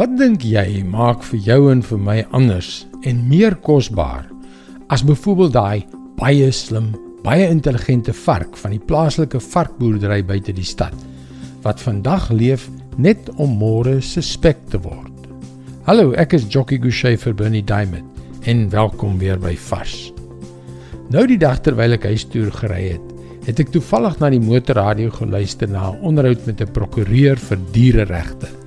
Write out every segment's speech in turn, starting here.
Wat dink jy maak vir jou en vir my anders en meer kosbaar as byvoorbeeld daai baie slim, baie intelligente vark van die plaaslike varkboerdery buite die stad wat vandag leef net om môre se spek te word. Hallo, ek is Jockey Gouchee vir Bernie Diamond en welkom weer by Vars. Nou die dag terwyl ek huis toe gery het, het ek toevallig na die motorradio geluister na 'n onderhoud met 'n prokureur vir diereregte.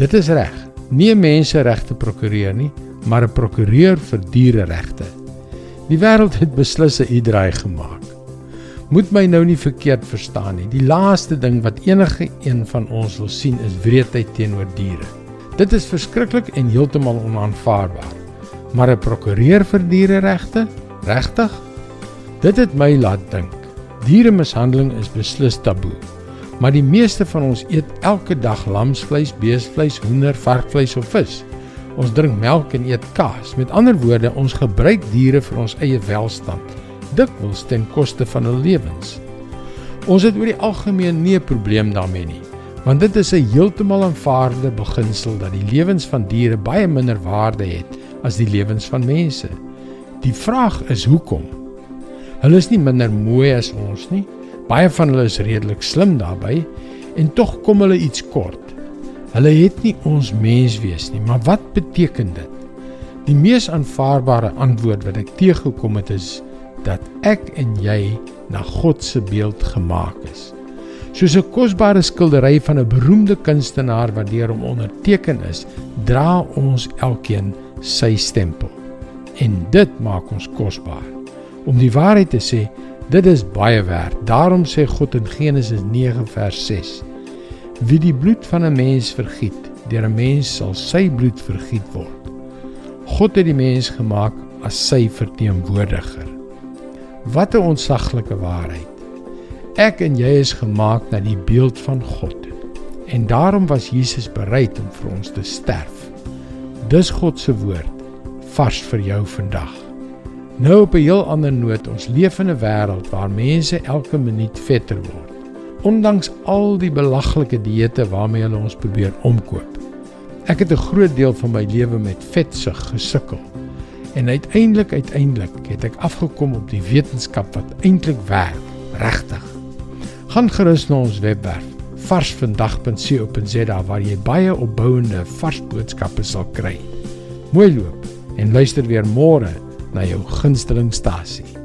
Dit is reg. Nie 'n menseregte prokureur nie, maar 'n prokureur vir diereregte. Die wêreld het beslis 'n uitdraai gemaak. Moet my nou nie verkeerd verstaan nie. Die laaste ding wat enige een van ons wil sien is wreedheid teenoor diere. Dit is verskriklik en heeltemal onaanvaarbaar. Maar 'n prokureur vir diereregte? Regtig? Dit het my laat dink. Dieremishandeling is beslis taboe. Maar die meeste van ons eet elke dag lamsvleis, beesvleis, hoender, varkvleis of vis. Ons drink melk en eet kaas. Met ander woorde, ons gebruik diere vir ons eie welstand, dikwels ten koste van hul lewens. Ons het oor die algemeen nie 'n probleem daarmee nie, want dit is 'n heeltemal aanvaarde beginsel dat die lewens van diere baie minder waarde het as die lewens van mense. Die vraag is hoekom? Hulle is nie minder mooi as ons nie, Baie van hulle is redelik slim daarbey en tog kom hulle iets kort. Hulle het nie ons menswees nie, maar wat beteken dit? Die mees aanvaarbare antwoord wat ek teëgekom het is dat ek en jy na God se beeld gemaak is. Soos 'n kosbare skildery van 'n beroemde kunstenaar wat deur hom onderteken is, dra ons elkeen sy stempel. En dit maak ons kosbaar. Om die waarheid te sê, Dit is baie werd. Daarom sê God in Genesis 9 vers 6: Wie die bloed van 'n mens vergiet, deur 'n mens sal sy bloed vergiet word. God het die mens gemaak as sy verteenwoordiger. Wat 'n ontsaglike waarheid. Ek en jy is gemaak na die beeld van God. En daarom was Jesus bereid om vir ons te sterf. Dis God se woord vars vir jou vandag. Nou op 'n heel ander noot, ons leef in 'n wêreld waar mense elke minuut vetter word. Ondanks al die belaglike dieete waarmee hulle ons probeer omkoop. Ek het 'n groot deel van my lewe met vetsug gesukkel. En uiteindelik uiteindelik het ek afgekom op die wetenskap wat eintlik werk, regtig. Gaan gerus na ons webwerf varsvandag.co.za waar jy baie opbouende vars boodskappe sal kry. Mooi loop en luister weer môre na jou gunstelingstasie.